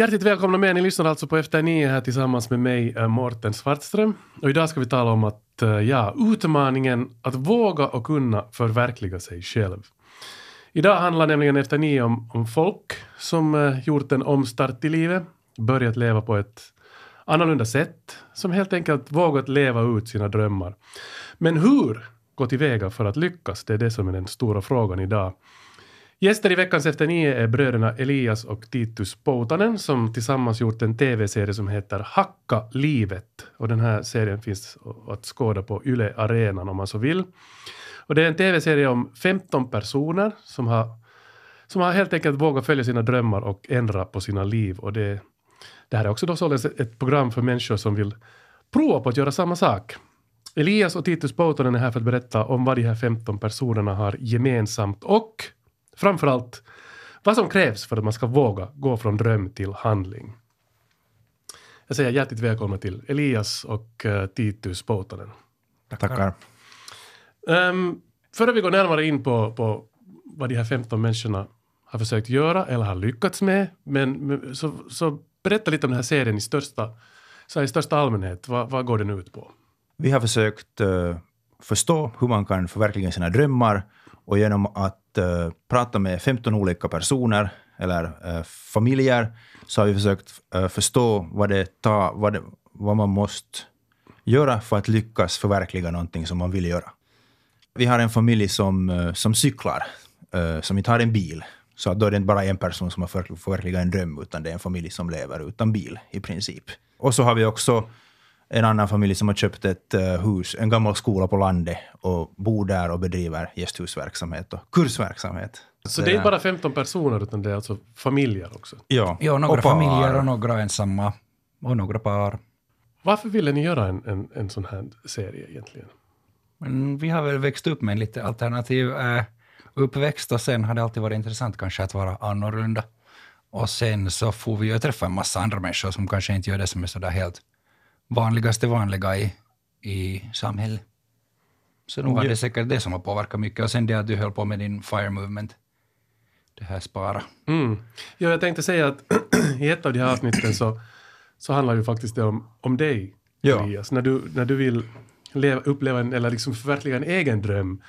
Hjärtligt välkomna med. Ni lyssnar alltså på Efter nio här tillsammans med mig, eh, Morten Svartström. Och idag ska vi tala om att, eh, ja, utmaningen att våga och kunna förverkliga sig själv. Idag handlar nämligen Efter nio om, om folk som eh, gjort en omstart i livet, börjat leva på ett annorlunda sätt, som helt enkelt vågat leva ut sina drömmar. Men hur gå tillväga för att lyckas? Det är det som är den stora frågan idag. Gäster i veckans Efter nio är bröderna Elias och Titus Poutanen som tillsammans gjort en tv-serie som heter Hacka livet. Och den här serien finns att skåda på Yle Arenan om man så vill. Och det är en tv-serie om 15 personer som har, som har helt enkelt vågat följa sina drömmar och ändra på sina liv. Och det, det här är också då således ett program för människor som vill prova på att göra samma sak. Elias och Titus Poutanen är här för att berätta om vad de här 15 personerna har gemensamt och framförallt vad som krävs för att man ska våga gå från dröm till handling. Jag säger hjärtligt välkomna till Elias och uh, Titus Poutanen. Tackar. Um, före vi går närmare in på, på vad de här 15 människorna har försökt göra eller har lyckats med, men, så, så berätta lite om den här serien i största, så i största allmänhet. Vad, vad går den ut på? Vi har försökt uh, förstå hur man kan förverkliga sina drömmar och genom att uh, prata med 15 olika personer eller uh, familjer så har vi försökt uh, förstå vad det tar, vad, det, vad man måste göra för att lyckas förverkliga någonting som man vill göra. Vi har en familj som, som cyklar, som inte har en bil. Så då är det inte bara en person som har förverkligat en dröm, utan det är en familj som lever utan bil i princip. Och så har vi också en annan familj som har köpt ett hus, en gammal skola på landet och bor där och bedriver gästhusverksamhet och kursverksamhet. Så det är inte bara 15 personer utan det är alltså familjer också? Ja, Ja, några och familjer och några ensamma och några par. Varför ville ni göra en, en, en sån här serie egentligen? Men vi har väl växt upp med en lite alternativ eh, uppväxt och sen har det alltid varit intressant kanske att vara annorlunda. Och sen så får vi ju träffa en massa andra människor som kanske inte gör det som är sådär helt vanligaste vanliga i, i samhället. Så nog var det säkert det som har påverkat mycket. Och sen det att du höll på med din fire movement. Det här spara. Mm. Ja, jag tänkte säga att i ett av de här avsnitten så, så handlar ju faktiskt det om, om dig, Ja. Elias. När du, när du vill leva, uppleva en, eller liksom förverkliga en egen dröm.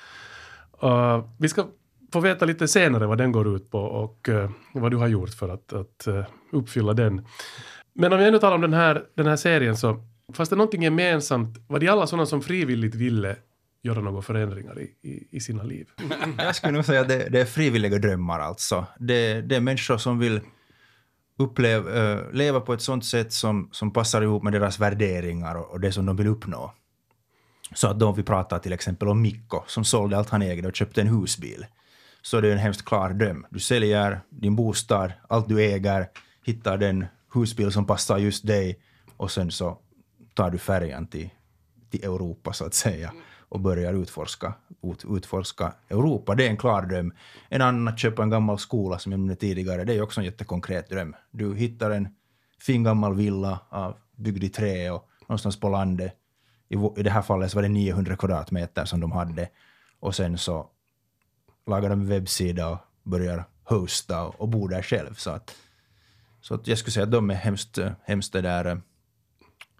Uh, vi ska få veta lite senare vad den går ut på och uh, vad du har gjort för att, att uh, uppfylla den. Men om jag nu talar om den här, den här serien så, Fanns det någonting gemensamt, var det alla sådana som frivilligt ville göra några förändringar i, i, i sina liv? Jag skulle nog säga att det, det är frivilliga drömmar alltså. Det, det är människor som vill upplev, eh, leva på ett sånt sätt som, som passar ihop med deras värderingar och, och det som de vill uppnå. Så att då vi pratar till exempel om Mikko som sålde allt han ägde och köpte en husbil. Så det är en hemskt klar dröm. Du säljer din bostad, allt du äger, hittar den husbil som passar just dig och sen så tar du färjan till, till Europa så att säga och börjar utforska, ut, utforska Europa. Det är en klar dröm. En annan att köpa en gammal skola som jag nämnde tidigare, det är också en jättekonkret dröm. Du hittar en fin gammal villa av, byggd i trä och någonstans på landet. I, I det här fallet så var det 900 kvadratmeter som de hade. Och sen så lagar de en webbsida och börjar hosta och, och bo där själv. Så att, så att jag skulle säga att de är hemskt, hemskt där eh,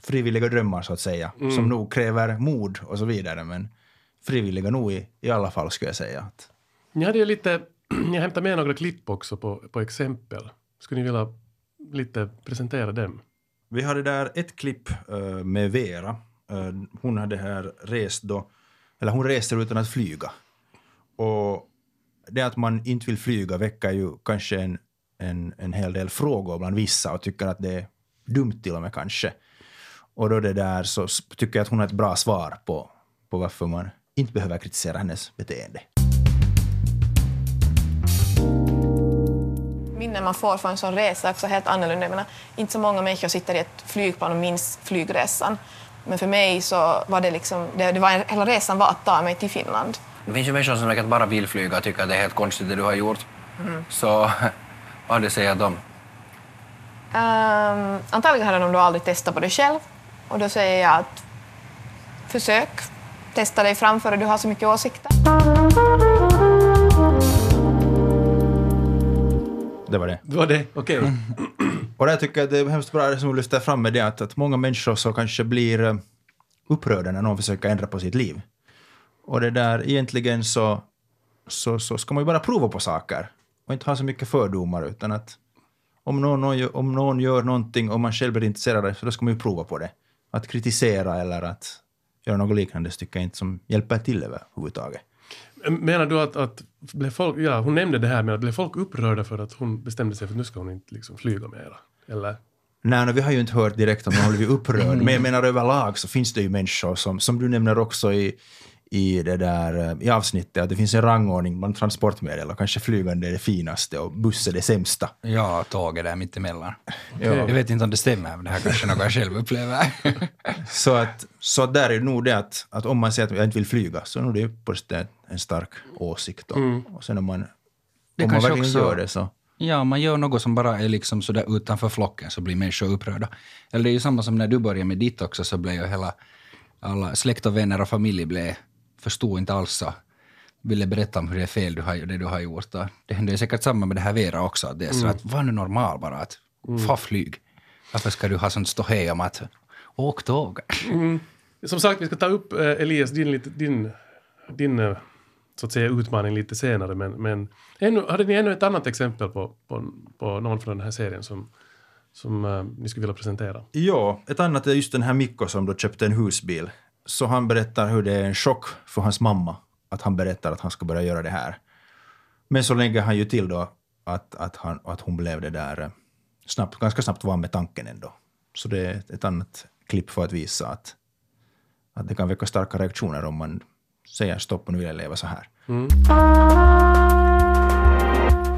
frivilliga drömmar så att säga, som nog kräver mod och så vidare, men frivilliga nog i, i alla fall skulle jag säga. Ni hade ju lite, jag hämtade med några klipp också på, på exempel. Skulle ni vilja lite presentera dem? vi hade där ett klipp eh, med Vera. Eh, hon hade här rest då, eller hon reser utan att flyga. Och det att man inte vill flyga väcker ju kanske en, en, en hel del frågor bland vissa och tycker att det är dumt till och med kanske. Och då det där så tycker jag att hon har ett bra svar på, på varför man inte behöver kritisera hennes beteende. minnen man får från en sån resa är också helt annorlunda. Jag menar, inte så många människor sitter i ett flygplan och minns flygresan. Men för mig så var det liksom, det, det var en, hela resan var att ta mig till Finland. Det finns ju människor som säkert bara vill flyga och tycker att det är helt konstigt det du har gjort. Så vad det säger de? Um, antagligen hade de då aldrig testat på det själv. Och då säger jag att försök, testa dig fram före du har så mycket åsikter. Det var det. Det var det? Okej. Och där tycker jag att det är hemskt bra det som du lyfter fram med det att, att många människor så kanske blir eh, upprörda när någon försöker ändra på sitt liv. Och det där egentligen så, så, så ska man ju bara prova på saker och inte ha så mycket fördomar utan att om någon, om någon gör någonting och man själv är intresserad av det så då ska man ju prova på det. Att kritisera eller att göra något liknande tycker jag inte som hjälper till överhuvudtaget. Menar du att, att blev folk, ja, hon nämnde det här med att blev folk upprörda för att hon bestämde sig för att nu ska hon inte liksom flyga mera? Eller? Nej, no, vi har ju inte hört direkt om har blivit upprörd, men jag menar överlag så finns det ju människor som, som du nämner också i, i, det där, eh, i avsnittet, att det finns en rangordning bland transportmedel och kanske flygande är det finaste och buss är det sämsta. Ja, tåget där mittemellan. Ja. Jag vet inte om det stämmer, men det här kanske är något jag själv upplever. Så att, så att där är nog det att, att om man säger att jag inte vill flyga så är det på det en stark åsikt. Och, och sen om man, Det om man verkligen också- gör det så... Ja, man gör något som bara är liksom sådär utanför flocken så blir människor upprörda. Eller det är ju samma som när du började med ditt också så blev ju hela, alla släkt och vänner och familj blev, förstod inte alls så ville berätta om hur det är fel du har, det du har gjort. Och det händer säkert samma med det här Vera också. Att det är så att var nu normal bara, att få flyg. Varför ska du ha sånt ståhej om att åk tåg? Som sagt, vi ska ta upp eh, Elias, din, din, din eh, så att säga, utmaning lite senare. Men, men ännu, hade ni ännu ett annat exempel på, på, på någon från den här serien som, som eh, ni skulle vilja presentera? Ja, ett annat är just den här Mikko som då köpte en husbil. Så han berättar hur det är en chock för hans mamma att han berättar att han ska börja göra det här. Men så lägger han ju till då att, att, han, att hon blev det där eh, snabbt, ganska snabbt van med tanken ändå. Så det är ett, annat klipp för att visa att, att det kan väcka starka reaktioner om man säger stopp och nu vill jag leva så här.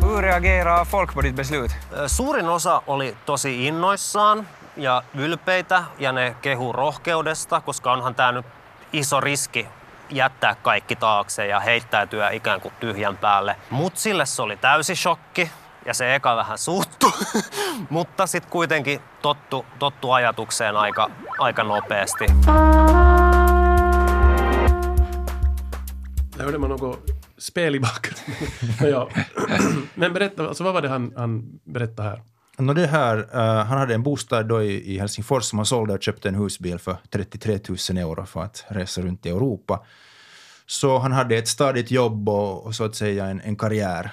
Hur reagerar folk på ditt beslut? Suurin osa oli tosi innoissaan ja ylpeitä ja ne kehu rohkeudesta, koska onhan tämä nyt iso riski jättää kaikki taakse ja heittäytyä ikään kuin tyhjän päälle. Mut sille se oli täysi shokki ja se eka vähän suuttu, mutta sitten kuitenkin tottu, tottu ajatukseen aika, aika nopeasti. Jag hörde man något spel i bakgrunden. Men berätta, alltså, vad var det han, han berättade här? Nå det här, eh, han hade en bostad då i, i Helsingfors som han sålde och köpte en husbil för 33 000 euro för att resa runt i Europa. Så han hade ett stadigt jobb och, och så att säga en, en karriär.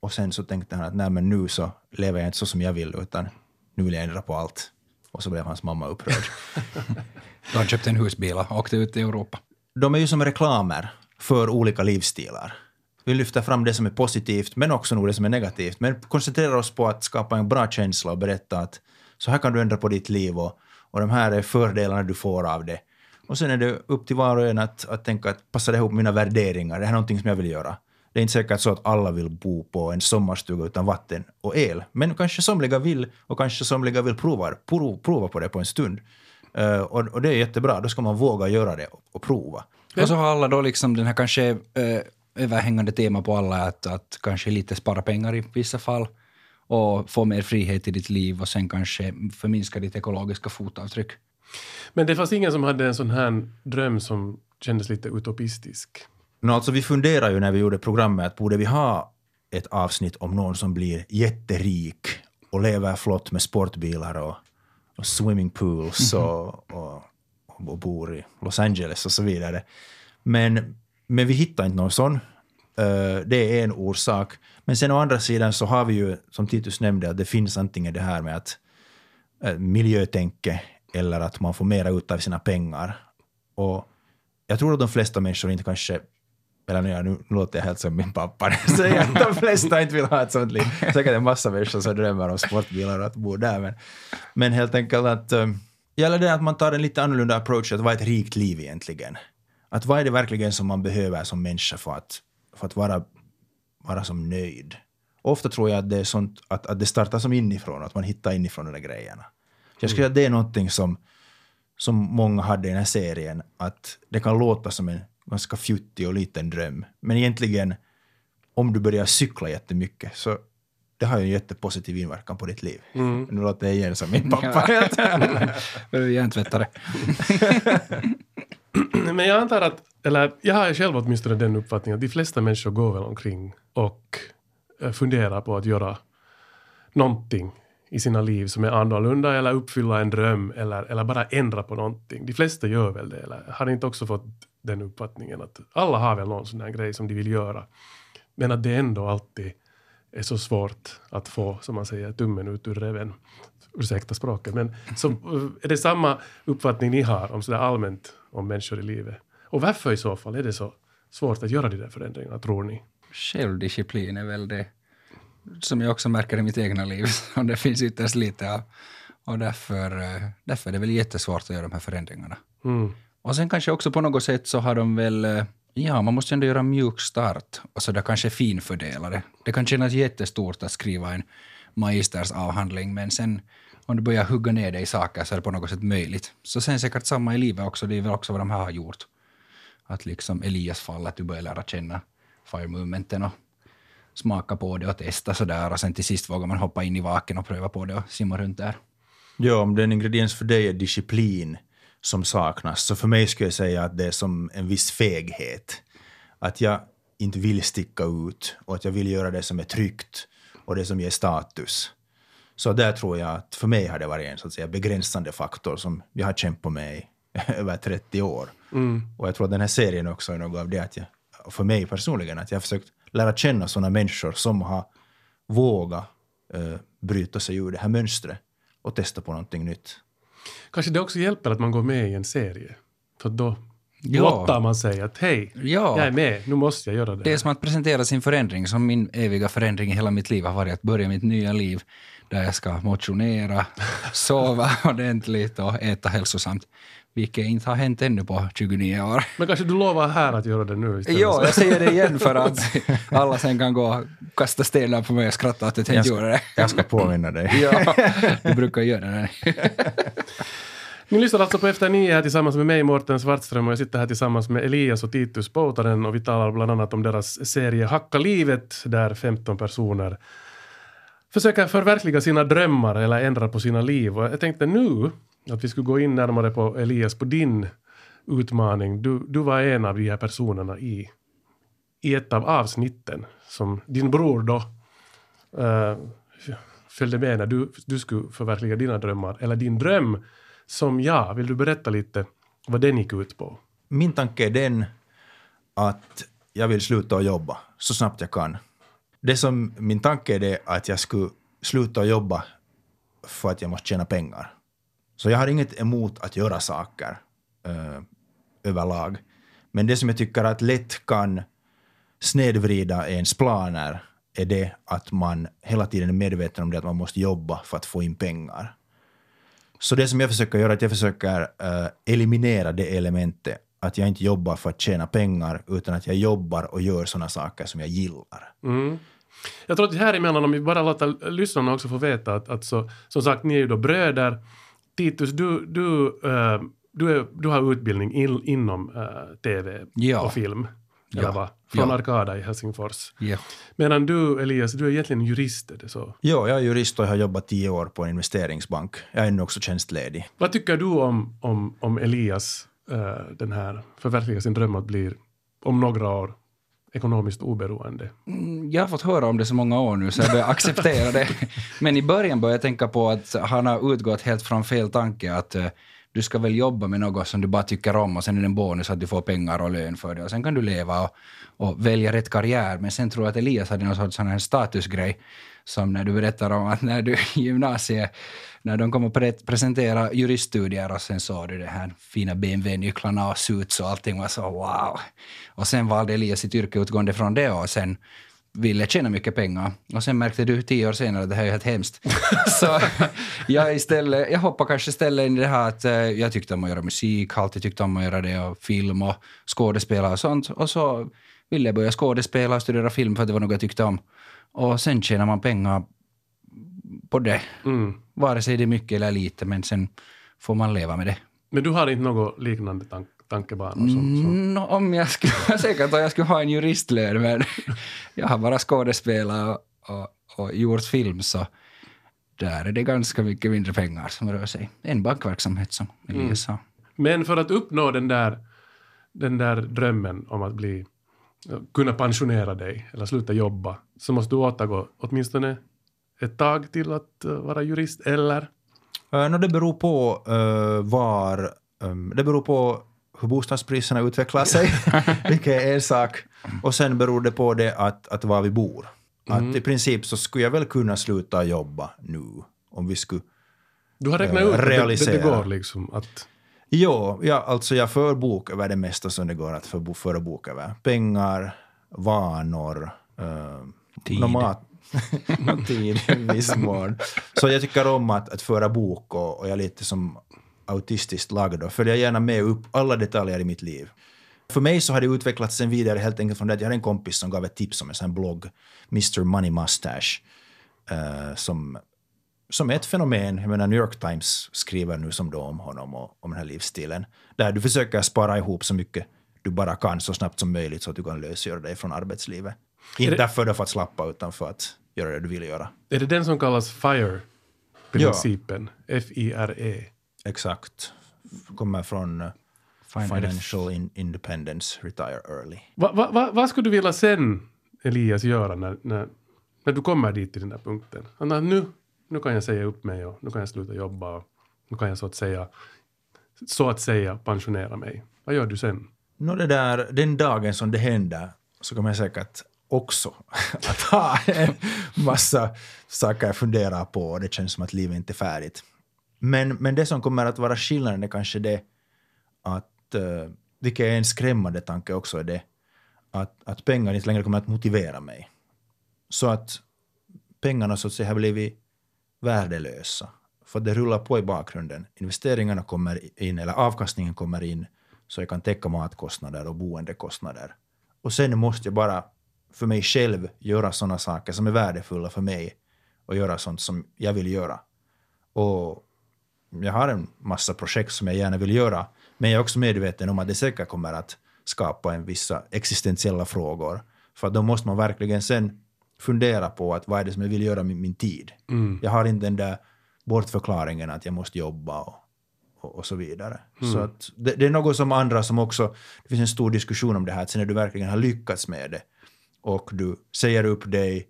Och sen så tänkte han att nej men nu så lever jag inte så som jag vill utan nu vill jag ändra på allt. Och så blev hans mamma upprörd. Då han köpte en husbil och åkte ut i Europa. de är ju som reklamer för olika livsstilar. Vi lyfter fram det som är positivt, men också nog det som är negativt. Men koncentrerar oss på att skapa en bra känsla och berätta att så här kan du ändra på ditt liv och, och de här är fördelarna du får av det. Och sen är det upp till var och en att, att tänka att passar det ihop med mina värderingar? Det här är någonting som jag vill göra. Det är inte säkert så att alla vill bo på en sommarstuga utan vatten och el. Men kanske somliga vill och kanske somliga vill prova, prov, prova på det på en stund. Uh, och, och det är jättebra, då ska man våga göra det och, och prova. Och så har alla då liksom den här kanske uh överhängande tema på alla att, att kanske lite spara pengar i vissa fall och få mer frihet i ditt liv och sen kanske förminska ditt ekologiska fotavtryck. Men det fanns ingen som hade en sån här dröm som kändes lite utopistisk. No, alltså vi funderar ju när vi gjorde programmet att borde vi ha ett avsnitt om någon som blir jätterik och lever flott med sportbilar och, och swimmingpools och, och, och bor i Los Angeles och så vidare. Men, men vi hittar inte någon sån. Eh, det är en orsak. Men sen å andra sidan så har vi ju, som Titus nämnde, att det finns antingen det här med att eh, miljötänke eller att man får mera ut av sina pengar. Och jag tror att de flesta människor inte kanske eller nu, nu låter jag helt som min pappa. Säger att de flesta inte vill ha ett sånt liv. Säkert en massa människor som drömmer om sportbilar och att bo där. Men, men helt enkelt att... Um, gäller det att man tar en lite annorlunda approach, att vad är ett rikt liv egentligen? Att vad är det verkligen som man behöver som människa för att, för att vara, vara som nöjd? Ofta tror jag att det är sånt, att, att det startar som inifrån, att man hittar inifrån de där grejerna. Så jag skulle säga att det är någonting som, som många hade i den här serien, att det kan låta som en ganska fjuttig och liten dröm. Men egentligen, om du börjar cykla jättemycket, så det har ju en jättepositiv inverkan på ditt liv. Nu låter jag igen som min pappa. Hjärntvättare. Men jag antar att, eller jag har själv åtminstone den uppfattningen att de flesta människor går väl omkring och eh, funderar på att göra någonting i sina liv som är annorlunda eller uppfylla en dröm eller, eller bara ändra på någonting. De flesta gör väl det, eller har inte också fått den uppfattningen att alla har väl någon sån här grej som de vill göra. Men att det ändå alltid är så svårt att få, som man säger, tummen ut ur reven. Ursäkta språket, men så, eh, är det samma uppfattning ni har om sådär allmänt om människor i livet? Och varför i så fall är det så svårt att göra de där förändringarna, tror ni? Självdisciplin är väl det som jag också märker i mitt egna liv. Och det finns ytterst lite av. Och därför, eh, därför är det väl jättesvårt att göra de här förändringarna. Mm. Och sen kanske också på något sätt så har de väl, eh, ja man måste ändå göra mjuk start och så där kanske finfördelare. Det kan kännas jättestort att skriva en magistersavhandling men sen om du börjar hugga ner dig i saker så är det på något sätt möjligt. Så sen säkert samma i livet också, det är väl också vad de här har gjort. Att liksom Elias fall, att du börjar lära känna fire movementen och smaka på det och testa sådär och sen till sist vågar man hoppa in i vaken och pröva på det och simma runt där. Ja, om den ingrediens för dig är disciplin som saknas, så för mig skulle jag säga att det är som en viss feghet. Att jag inte vill sticka ut och att jag vill göra det som är tryggt och det som ger status. Så där tror jag att för mig har det varit en så att säga, begränsande faktor som jag har kämpat med i över 30 år. Och jag tror att den här serien också är något av det att jag, för mig personligen, att jag har försökt lära känna sådana människor som har vågat eh, bryta sig ur det här mönstret och testa på någonting nytt. Kanske det också hjälper att man går med i en serie. För då Ja. blottar man sig att hej, Ja. jag är med, nu måste jag göra det. Det är som att presentera sin förändring, som min eviga förändring i hela mitt liv har varit att börja mitt nya liv där jag ska motionera, sova ordentligt och äta hälsosamt. Vilket inte har hänt ännu på 29 år. Men kanske du lovar här att göra det nu istället? Ja, jag säger det igen för att alla sen kan gå och kasta stenar på mig och skratta att jag tänkte göra det. jag ska påminna dig. Ja, du brukar göra det. Ni lyssnar alltså på Efter nio här tillsammans med mig, Mårten Svartström, och jag sitter här tillsammans med Elias och Titus Poutaren och vi talar bland annat om deras serie Hacka livet, där 15 personer försöker förverkliga sina drömmar eller ändra på sina liv. Och jag tänkte nu att vi skulle gå in närmare på Elias, på din utmaning. Du, du var en av de här personerna i, i ett av avsnitten som din bror då uh, följde med när du, du skulle förverkliga dina drömmar, eller din dröm som jag. Vill du berätta lite vad den gick ut på? Min tanke är den att jag vill sluta jobba så snabbt jag kan. Det som min tanke är det att jag skulle sluta jobba för att jag måste tjäna pengar. Så jag har inget emot att göra saker eh, överlag. Men det som jag tycker att lätt kan snedvrida ens planer är det att man hela tiden är medveten om det att man måste jobba för att få in pengar. Så det som jag försöker göra är att jag försöker eh, eliminera det elementet att jag inte jobbar för att tjäna pengar utan att jag jobbar och gör sådana saker som jag gillar. Mm. Jag tror att här emellan, om vi bara låter lyssnarna också få veta att, att så, som sagt, ni är ju då bröder. Titus, du, du, eh, du, är, du har utbildning in, inom eh, tv Ja. och film. Ja. Vad? Från Ja. Arkada i Helsingfors. Ja. Medan du, Elias, du är egentligen jurist, är det så? Ja, jag är jurist och jag har jobbat tio år på en investeringsbank. Jag är nu också tjänstledig. Vad tycker du om, om, om Elias, eh, den här, förverkliga sin dröm att bli om några år ekonomiskt oberoende? Mm, Jag har fått höra om det så många år nu så jag börjar acceptera det. Men i början började jag tänka på att han har utgått helt från fel tanke att eh, du ska väl jobba med något som du bara tycker om och sen är det en bonus att du får pengar och lön för det och sen kan du leva och, och välja rätt karriär. Men sen tror jag att Elias hade någon sorts sån här statusgrej som när du berättar om att när du i gymnasiet, när de kommer pre- presentera juriststudier och sen såg du det här fina BMW-nycklarna och suits och allting var så wow. Och sen valde Elias sitt yrke utgående från det och sen ville tjäna mycket pengar. Och sen märkte du tio år senare att det här är helt hemskt. så jag istället, jag hoppar kanske istället in i det här att eh, jag tyckte om att göra musik, alltid tyckt om att göra det och film och skådespela och sånt. Och så ville jag börja skådespela och studera film för att det var något jag tyckte om. Och sen tjänar man pengar på det. Mm. Vare sig det är mycket eller lite, men sen får man leva med det. Men du har inte något liknande tank, tankebanor? Som, som, Nå, om jag skulle, säkert om jag skulle ha en juristlön, men jag har bara skådespelat och, och, och gjort film, så där är det ganska mycket mindre pengar som rör sig. En bankverksamhet som Elias sa. Men för att uppnå den där, den där drömmen om att bli, kunna pensionera dig eller sluta jobba så måste du återgå åtminstone ett tag till att eh, vara jurist, eller? Uh, no, det beror på uh, var... Um, det beror på hur bostadspriserna utvecklar sig, vilket är en sak. Och sen beror det på det att, att var vi bor. Att i princip så skulle jag väl kunna sluta jobba nu, om vi skulle... Du har räknat Eh, ut att det, det, det realisera. går liksom att... Jo, ja, alltså jag för bok över det mesta som det går att för, föra bok över. Pengar, vanor, uh, Tid. Mat, tid i viss mån. Så jag tycker om att, att föra bok och, och jag är lite som autistiskt lagd och följer gärna med upp alla detaljer i mitt liv. För mig så har det utvecklats sen vidare helt enkelt från det att jag hade en kompis som gav ett tips om en sån här blogg, Mr Money Mustache, eh, som, som är ett fenomen. Jag menar New York Times skriver nu som då om honom och om den här livsstilen, där du försöker spara ihop så mycket du bara kan så snabbt som möjligt så att du kan lösgöra dig från arbetslivet. Inte det- därför för att slappa utan för att göra det du vill göra. Är det den som kallas FIRE-principen? F-I-R-E. Exakt. Kommer från eh, Financial in Independence, Retire Early. Va, va, va, vad skulle du vilja sen, Elias, göra när, när, när du kommer dit till den där punkten? Han har, nu, nu kan jag säga upp mig och nu kan jag sluta jobba och nu kan jag så att säga, så att säga pensionera mig. Vad gör du sen? Nå det där, den dagen som det händer så kommer jag säkert också att ha en massa saker jag funderar på och det känns som att livet inte är färdigt. Men, men det som kommer att vara skillnaden är kanske det att, eh, vilket är en skrämmande tanke också, är det att, att pengar inte längre kommer att motivera mig. Så att pengarna så att säga har blivit värdelösa. För det rullar på i bakgrunden. Investeringarna kommer in, eller avkastningen kommer in, så jag kan täcka matkostnader och boendekostnader. Och sen måste jag bara för mig själv göra sådana saker som är värdefulla för mig och göra sånt som jag vill göra. Och jag har en massa projekt som jag gärna vill göra, men jag är också medveten om att det säkert kommer att skapa en vissa existentiella frågor. För då måste man verkligen sen fundera på att vad är det som jag vill göra med min tid. Jag har inte den där bortförklaringen att jag måste jobba och, och, och så vidare. Så att det, det är något som andra som också, det finns en stor diskussion om det här, att sen när du verkligen har lyckats med det och du säger upp dig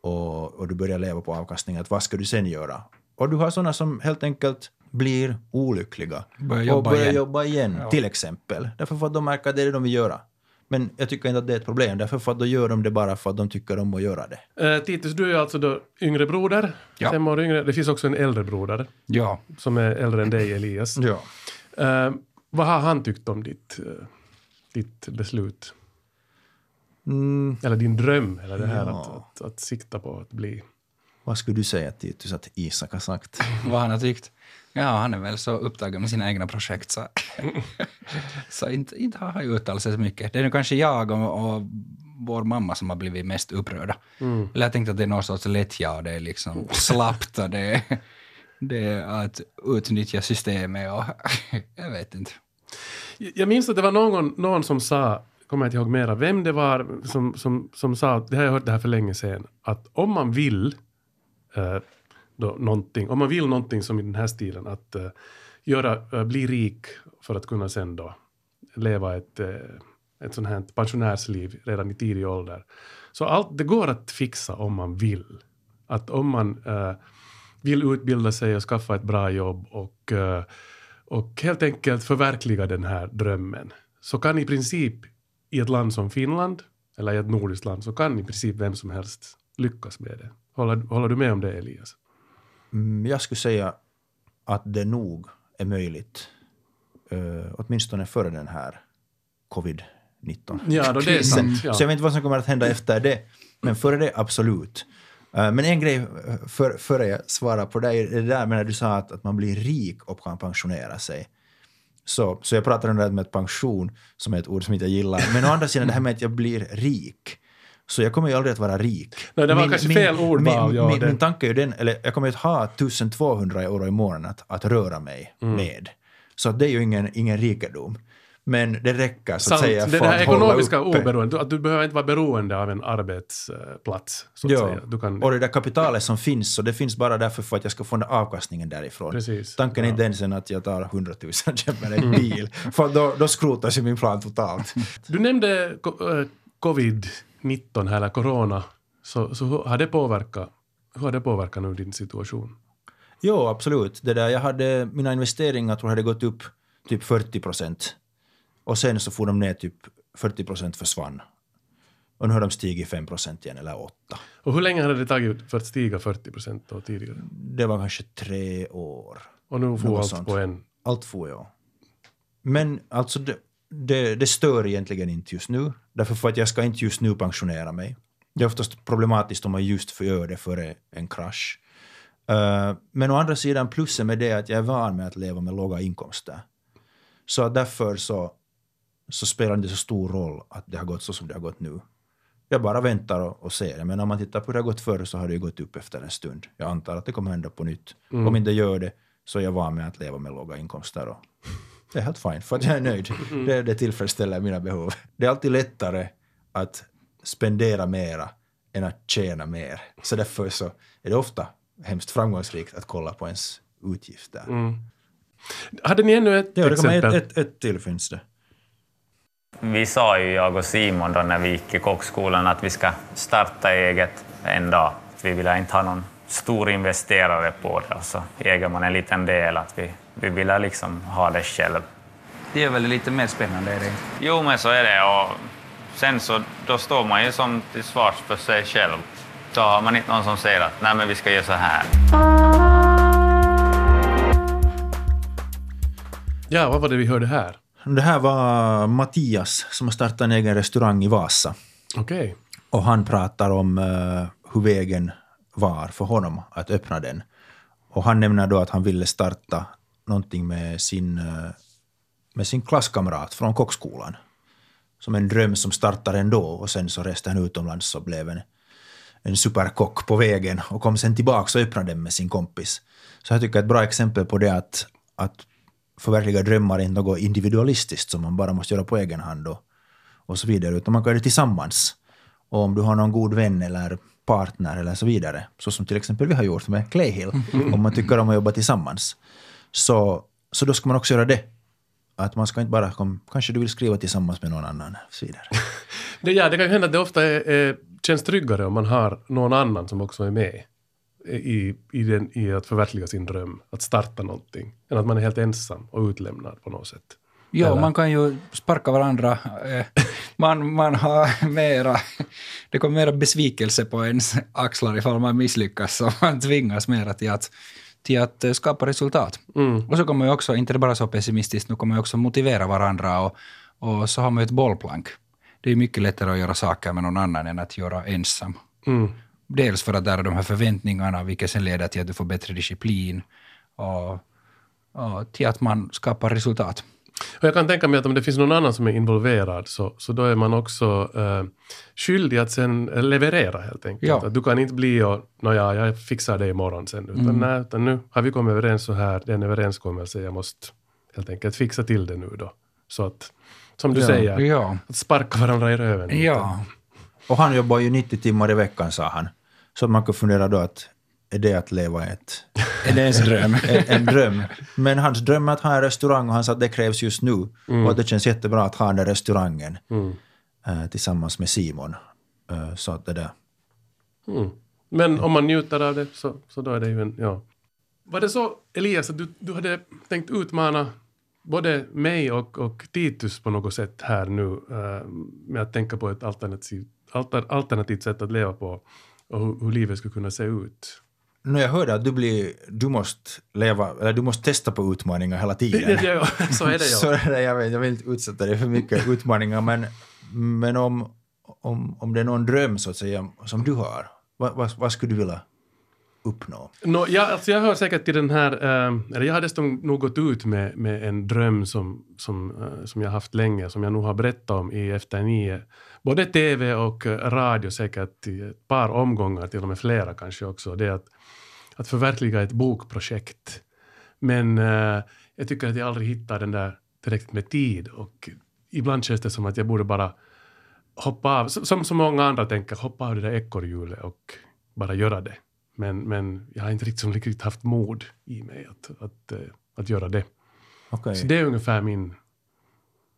och, och du börjar leva på avkastning, att vad ska du sen göra? Och du har sådana som helt enkelt blir olyckliga Börjar och börjar igen. jobba igen, till exempel. Därför för att de märker att det är det de vill göra. Men jag tycker inte att det är ett problem, därför för att då gör de det bara för att de tycker om att göra det. Eh, Titus, du är alltså då yngre broder, Ja. fem år yngre. Det finns också en äldre broder Ja, som är äldre än dig, Elias. Ja. Eh, vad har han tyckt om ditt, eh, ditt beslut? Mm, Eller din dröm, eller det här Ja. att, att, att sikta på att bli... vad skulle du säga Titus att Isak har sagt? vad han har tyckt. Ja, han är väl så upptagen med sina egna projekt så, så inte, inte har han uttalat sig så mycket. Det är nu kanske jag och, och vår mamma som har blivit mest upprörda. Eller jag tänkte att det är någon sorts lättja och det är liksom slappt och det, är- det är att utnyttja systemet och jag vet inte. Jag minns att det var någon, någon som sa, kommer jag inte ihåg mera, vem det var som, som, som sa, det har jag hört det här för länge sedan, att om man vill eh, då, någonting, om man vill någonting som i den här stilen, att uh, göra, uh, bli rik för att kunna sen då leva ett, uh, ett sånt här pensionärsliv redan i tidig ålder. Så allt, det går att fixa om man vill. Att om man vill utbilda sig och skaffa ett bra jobb och, och helt enkelt förverkliga den här drömmen, så kan i princip i ett land som Finland, eller i ett nordiskt land, så kan i princip vem som helst lyckas med det. Håller, håller du med om det, Elias? Mm, jag skulle säga att det nog är möjligt, uh, åtminstone före den här covid-19 Ja, då det är sant. Ja. Så jag vet inte vad som kommer att hända efter det, men före det absolut. Eh, men en grej eh, för, före jag svarar på det är det där med när du sa att, att man blir rik och kan pensionera sig. Så, så jag pratar om det här med pension, som är ett ord som inte jag gillar. Men å andra sidan det här med att jag blir rik. Så jag kommer ju aldrig att vara rik. Nej, det var kanske fel ordval, Min, ja, min, min tanke är ju den, eller jag kommer ju att ha 1200 euro i månaden att, att röra mig Mm. med. Så att det är ju ingen, ingen rikedom. Men det räcker så att Sant. säga för det här att ekonomiska oberoendet, att du behöver inte vara beroende av en arbetsplats. Så att Ja, säga. Du kan, och det där kapitalet som finns, så det finns bara därför för att jag ska få den avkastningen därifrån. Precis. Tanken är Ja. inte ens än att jag tar 100 000 och köper en bil, för då, då skrotas ju min plan totalt. Du nämnde eh, covid-19 här, eller corona. Så, så hur har det påverkat hur har det påverkat nu din situation? Jo, absolut. Det där, jag hade, mina investeringar tror jag hade gått upp typ 40 procent. Och sen så får de ner typ 40 procent försvann. Och nu har de stigit 5 procent igen, eller 8. Och hur länge hade det tagit för att stiga 40 procent då tidigare? Det var kanske tre år. Och nu får allt sånt. på en. Allt får jag. Men alltså det, det, det stör egentligen inte just nu. Därför för att jag ska inte just nu pensionera mig. Det är oftast problematiskt om man just göra det före en krasch. Eh, men å andra sidan plussen med det är att jag är van med att leva med låga inkomster. Så därför så, så spelar det inte så stor roll att det har gått så som det har gått nu. Jag bara väntar och, och ser. Men om man tittar på hur det har gått förr så har det ju gått upp efter en stund. Jag antar att det kommer hända på nytt. Om inte gör det så är jag van med att leva med låga inkomster. Och det är helt fint, för att jag är nöjd. Det, det tillfredsställer mina behov. Det är alltid lättare att spendera mera än att tjäna mer. Så därför så är det ofta hemskt framgångsrikt att kolla på ens utgifter. Hade ni ännu ett Ja, exempel? ett, ett, ett till finns det. Vi sa ju, jag och Simon, då när vi gick i kockskolan att vi ska starta eget en dag. Vi ville inte ha någon stor investerare på det och så äger man en liten del. att Vi, vi ville liksom ha det själv. Det är väl lite mer spännande, är det? Jo, men så är det. Och sen så då står man ju som till svars för sig själv. Då har man inte någon som säger att nej, men vi ska göra så här. Ja, vad var det vi hörde här? Det här var Mattias som har startat en egen restaurang i Vasa. Okej. Och han pratar om eh, hur vägen var för honom att öppna den. Och han nämner då att han ville starta någonting med sin, eh, med sin klasskamrat från kockskolan. Som en dröm som startade ändå och sen så reste han utomlands och blev en, en superkock på vägen och kom sen tillbaka och öppnade den med sin kompis. Så jag tycker ett bra exempel på det att, att förverkliga drömmar är inte något individualistiskt som man bara måste göra på egen hand och, och så vidare, utan man kan göra det tillsammans. Och om du har någon god vän eller partner eller så vidare, så som till exempel vi har gjort med Clayhill, om man tycker om att jobba tillsammans, så, så då ska man också göra det. Att man ska inte bara, kom, kanske du vill skriva tillsammans med någon annan, och så vidare. Det, ja, det kan ju hända att det ofta är, är, känns tryggare om man har någon annan som också är med i, i, den, i att förverkliga sin dröm, att starta någonting, än att man är helt ensam och utlämnad på något sätt. Ja, man kan ju sparka varandra. Eh, Man, man har mera, det kommer mera besvikelse på ens axlar ifall man misslyckas, så man tvingas mera till att, till att skapa resultat. Och så kommer man också, inte bara så pessimistiskt, nu kommer man också motivera varandra och, och så har man ju ett bollplank. Det är mycket lättare att göra saker med någon annan än att göra ensam. Dels för att där är de här förväntningarna, vilket sen leder till att du får bättre disciplin och, och till att man skapar resultat. Och jag kan tänka mig att om det finns någon annan som är involverad så, så då är man också eh, skyldig att sen leverera helt enkelt. Ja. Att du kan inte bli och nåja, jag fixar det imorgon sen. Utan, Mm. nej, utan nu har vi kommit överens så här, det är en överenskommelse, jag måste helt enkelt fixa till det nu då. Så att, som du Ja. säger, Ja. att sparka varandra i röven. Ja, Och han jobbar ju 90 timmar i veckan, sa han. Så man kan fundera då att är det att leva ett, är det ens dröm? en, en dröm? Men hans dröm är att ha en restaurang och han sa att det krävs just nu. Och att det känns jättebra att ha den där restaurangen eh, tillsammans med Simon. Eh, så att det där. Mm. Men om man njuter av det så, så då är det ju en, ja. Var det så, Elias, att du, du hade tänkt utmana både mig och, och Titus på något sätt här nu eh, med att tänka på ett alternativ, alter, alternativt sätt att leva på och hur, hur livet skulle kunna se ut? När jag hörde att du, blir, du måste leva, eller du måste testa på utmaningar hela tiden. Ja, så är det Så ja. det jag, vet, jag vill inte utsätta dig för mycket utmaningar, men, men om, om, om det är någon dröm så att säga som du har, vad, vad, vad skulle du vilja uppnå? No, jag, alltså jag hör säkert till den här, eh, eller jag har dessutom nog gått ut med, med en dröm som, som, eh, som jag haft länge, som jag nog har berättat om i Efter nio. Både tv och eh, radio säkert i ett par omgångar, till och med flera kanske också. Det är att, att förverkliga ett bokprojekt. Men eh, jag tycker att jag aldrig hittar den där tillräckligt med tid och ibland känns det som att jag borde bara hoppa av, som så många andra tänker, hoppa av det där ekorrhjulet och bara göra det. Men, men jag har inte riktigt, som riktigt haft mod i mig att, att, eh, att göra det. Okej. Så det är ungefär min...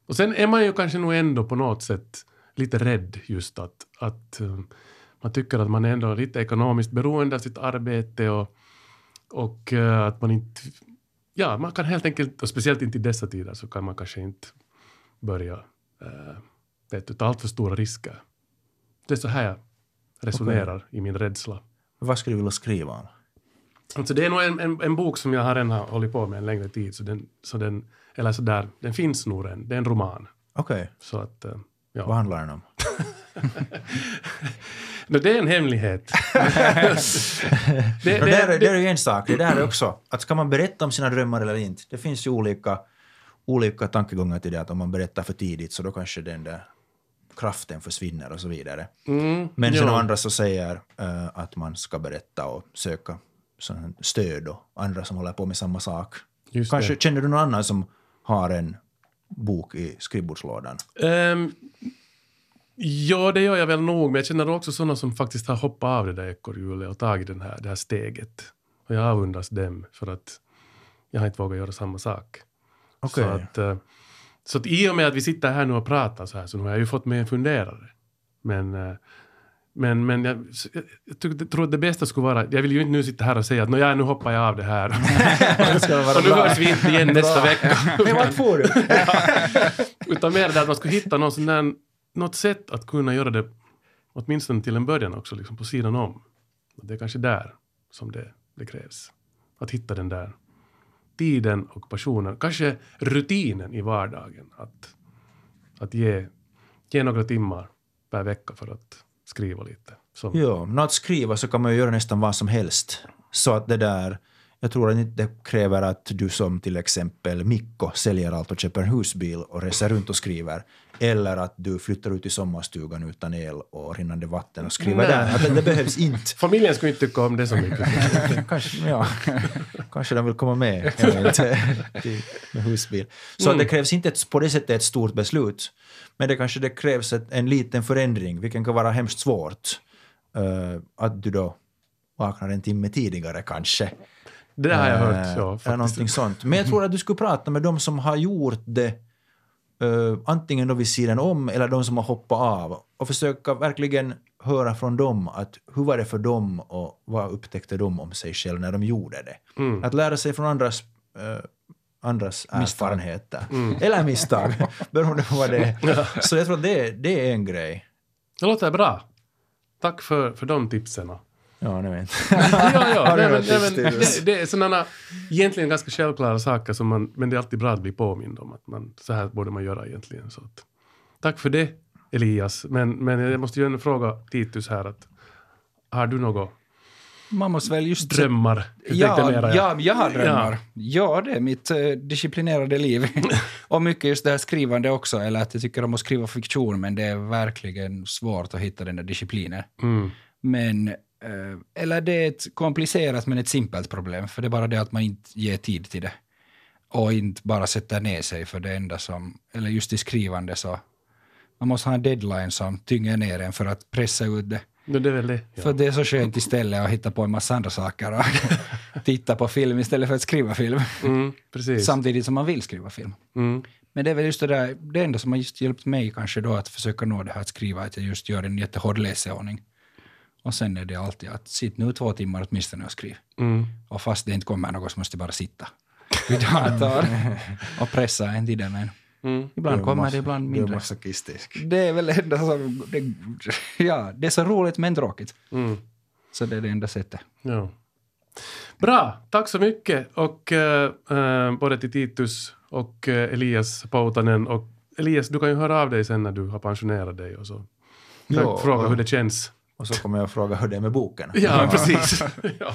Och sen är man ju kanske nog ändå på något sätt lite rädd just att, att eh, man tycker att man är ändå lite ekonomiskt beroende av sitt arbete och, och eh, att man inte... Ja, man kan helt enkelt, och speciellt inte i dessa tider, så kan man kanske inte börja du, ta allt för stora risker. Det är så här jag resonerar i min rädsla. Vad skulle du vilja skriva om? Alltså det är nog en, en, en bok som jag har redan har hållit på med en längre tid, så den, så den, eller så där, den finns nog än. Det är en roman. Okej, Så att, eh, ja. vad handlar den om? No, det är en hemlighet. det, Det, det, är, det är ju en sak, det där är också, att ska man berätta om sina drömmar eller inte? Det finns ju olika, olika tankegångar till det, att om man berättar för tidigt så då kanske den där kraften försvinner och så vidare. Mm, Men sen ja. andra så säger eh, att man ska berätta och söka sån stöd och andra som håller på med samma sak. Just Kanske det. känner du någon annan som har en bok i skrivbordslådan? Ehm, ja, det gör jag väl nog, men jag känner också sådana som faktiskt har hoppat av det där ekorrhjulet och tagit den här, det här steget. Och jag avundas dem för att jag har inte vågat göra samma sak. Okej. Så, att, eh, så att i och med att vi sitter här nu och pratar så här så nu har jag ju fått mig en funderare. Men, eh, men, men jag, jag, tror att det bästa skulle vara, jag vill ju inte nu sitta här och säga att "Nå, ja, nu hoppar jag av det här. och nu hörs vi inte igen nästa vecka. Men vart får du? Utan mer det att man skulle hitta någon sån där, något sätt att kunna göra det åtminstone till en början också, liksom på sidan om. Och det är kanske där som det, det krävs. Att hitta den där tiden och passionen, kanske rutinen i vardagen. Att, att ge, ge några timmar per vecka för att skriva lite. Som, Ja, men att skriva så kan man ju göra nästan vad som helst. Så att det där, jag tror att det kräver att du som till exempel Mikko säljer allt och köper en husbil och reser runt och skriver. Eller att du flyttar ut i sommarstugan utan el och rinnande vatten och skriver Nej. där. Att det, behövs inte. Familjen skulle inte tycka om det så mycket. Kanske, ja, kanske de vill komma med med husbil. Så att det krävs inte ett, på det sättet ett stort beslut. Men det kanske det krävs ett, en liten förändring, vilken kan vara hemskt svårt. Eh, att du då vaknar en timme tidigare kanske. Det har jag Eh, hört. Ja, eller någonting faktiskt. sånt. Men jag tror att du skulle prata med de som har gjort det eh, antingen då vid sidan om eller de som har hoppat av och försöka verkligen höra från dem att hur var det för dem och vad upptäckte de om sig själv när de gjorde det. Mm. Att lära sig från andras, eh, andras erfarenheter. Eller misstag, beroende på vad det är. Så jag tror att det, det är en grej. Det låter bra. Tack för, för de tipsen. Ja, ni vet. ja, ja. Nej, men, något nej, men, det, det är sådana egentligen ganska självklara saker som man, men det är alltid bra att bli påmind om att man, så här borde man göra egentligen. Så att, tack för det Elias. Men, men jag måste ju ändå fråga Titus här att har du några Man måste väl just... drömmar? Jag Ja, mera, ja, jag har Ja. drömmar. Ja, det är mitt eh, disciplinerade liv. och mycket just det här skrivande också, eller att jag tycker om att skriva fiktion, men det är verkligen svårt att hitta den där disciplinen. Mm. Men, eller det är ett komplicerat men ett simpelt problem, för det är bara det att man inte ger tid till det. Och inte bara sätter ner sig för det enda som, eller just i skrivande så, man måste ha en deadline som tynger ner en för att pressa ut det. No, det är väl det. Ja. För det är så skönt istället att hitta på en massa andra saker och titta på film istället för att skriva film. Mm, precis. Samtidigt som man vill skriva film. Mm. Men det är väl just det där, det enda som har just hjälpt mig kanske då att försöka nå det här att skriva, att jag just gör en jättehård läsordning. Och sen är det alltid att sitt nu två timmar åtminstone och skriv. Mm. Och fast det inte kommer något så måste jag bara sitta vid datorn och pressa en till det. Men Mm. ibland kommer det, ibland är mindre. masochistisk. Det är väl det enda som... Det, ja, det är så roligt men tråkigt. Mm. Så det är det enda sättet. Ja. Bra, tack så mycket. Och eh, både till Titus och eh, Elias Poutanen. Och Elias, du kan ju höra av dig sen när du har pensionerat dig och så. Ja, fråga och- hur det känns. Och så kommer jag fråga hur det är med boken. Ja, precis. ja.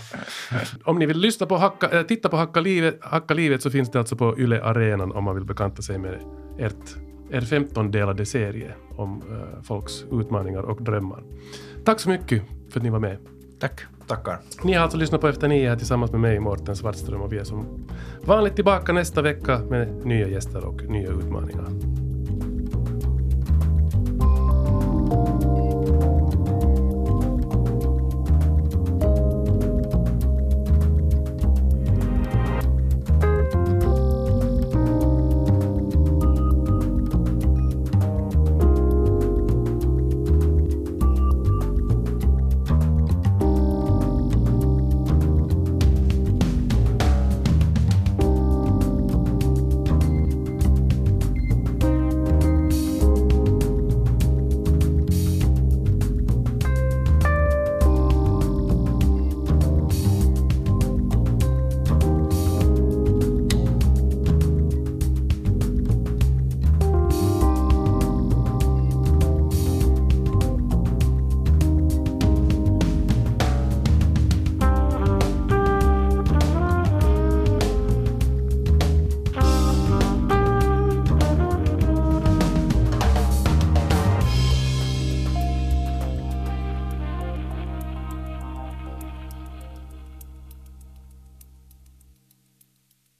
Om ni vill lyssna på Hacka, äh, titta på Hacka livet, Hacka livet så finns det alltså på Yle Arenan om man vill bekanta sig med ert, er 15-delade serie om eh, folks utmaningar och drömmar. Tack så mycket för att ni var med. Tack. Tackar. Ni har alltså lyssnat på Efter nio här tillsammans med mig, Mårten Svartström, och vi är som vanligt tillbaka nästa vecka med nya gäster och nya utmaningar.